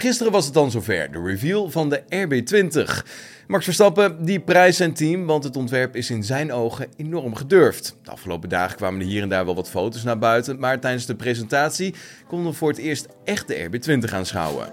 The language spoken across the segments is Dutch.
Gisteren was het dan zover, de reveal van de RB20. Max Verstappen die prijs zijn team, want het ontwerp is in zijn ogen enorm gedurfd. De afgelopen dagen kwamen er hier en daar wel wat foto's naar buiten, maar tijdens de presentatie konden we voor het eerst echt de RB20 aanschouwen.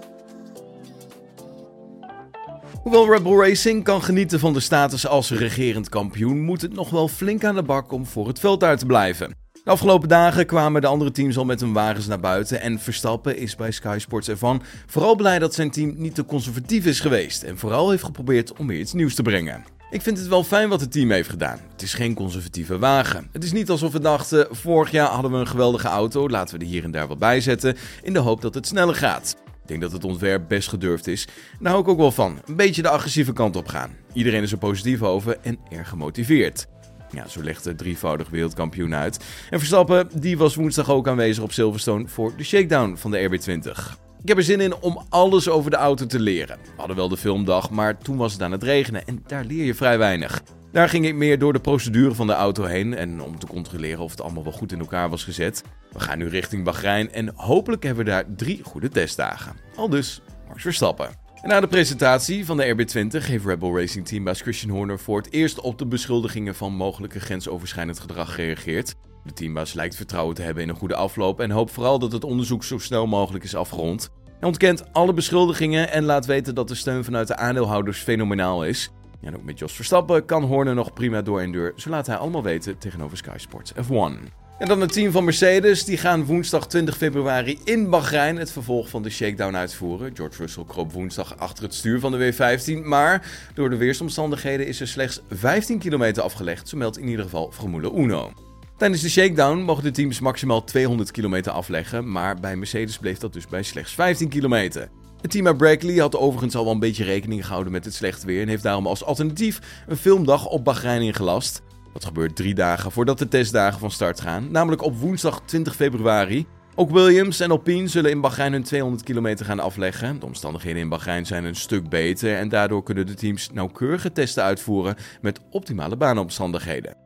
Hoewel Red Bull Racing kan genieten van de status als regerend kampioen, moet het nog wel flink aan de bak om voor het veld uit te blijven. De afgelopen dagen kwamen de andere teams al met hun wagens naar buiten en Verstappen is bij Sky Sports ervan vooral blij dat zijn team niet te conservatief is geweest en vooral heeft geprobeerd om weer iets nieuws te brengen. Ik vind het wel fijn wat het team heeft gedaan. Het is geen conservatieve wagen. Het is niet alsof we dachten, vorig jaar hadden we een geweldige auto, laten we er hier en daar wat bij zetten, in de hoop dat het sneller gaat. Ik denk dat het ontwerp best gedurfd is. Daar hou ik ook wel van. Een beetje de agressieve kant op gaan. Iedereen is er positief over en erg gemotiveerd. Ja, zo legt de drievoudig wereldkampioen uit. En Verstappen die was woensdag ook aanwezig op Silverstone voor de shakedown van de RB20. Ik heb er zin in om alles over de auto te leren. We hadden wel de filmdag, maar toen was het aan het regenen en daar leer je vrij weinig. Daar ging ik meer door de procedure van de auto heen en om te controleren of het allemaal wel goed in elkaar was gezet. We gaan nu richting Bahrein en hopelijk hebben we daar drie goede testdagen. Al dus Max Verstappen. Na de presentatie van de RB20 heeft Red Bull Racing Teambaas Christian Horner voor het eerst op de beschuldigingen van mogelijke grensoverschrijdend gedrag gereageerd. De teambaas lijkt vertrouwen te hebben in een goede afloop en hoopt vooral dat het onderzoek zo snel mogelijk is afgerond. Hij ontkent alle beschuldigingen en laat weten dat de steun vanuit de aandeelhouders fenomenaal is. En ook met Jos Verstappen kan Horner nog prima door en deur, zo laat hij allemaal weten tegenover Sky Sports F1. En dan het team van Mercedes. Die gaan woensdag 20 februari in Bahrein het vervolg van de shakedown uitvoeren. George Russell kroop woensdag achter het stuur van de W15. Maar door de weersomstandigheden is er slechts 15 kilometer afgelegd. Zo meldt in ieder geval Formule Uno. Tijdens de shakedown mogen de teams maximaal 200 kilometer afleggen. Maar bij Mercedes bleef dat dus bij slechts 15 kilometer. Het team uit Brackley had overigens al wel een beetje rekening gehouden met het slecht weer en heeft daarom als alternatief een filmdag op Bahrein ingelast. Dat gebeurt drie dagen voordat de testdagen van start gaan, namelijk op woensdag 20 februari. Ook Williams en Alpine zullen in Bahrein hun 200 kilometer gaan afleggen. De omstandigheden in Bahrein zijn een stuk beter en daardoor kunnen de teams nauwkeurige testen uitvoeren met optimale baanomstandigheden.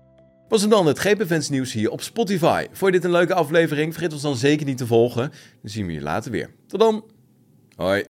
Was het dan het GP nieuws hier op Spotify. Vond je dit een leuke aflevering? Vergeet ons dan zeker niet te volgen. Dan zien we je later weer. Tot dan. Hoi.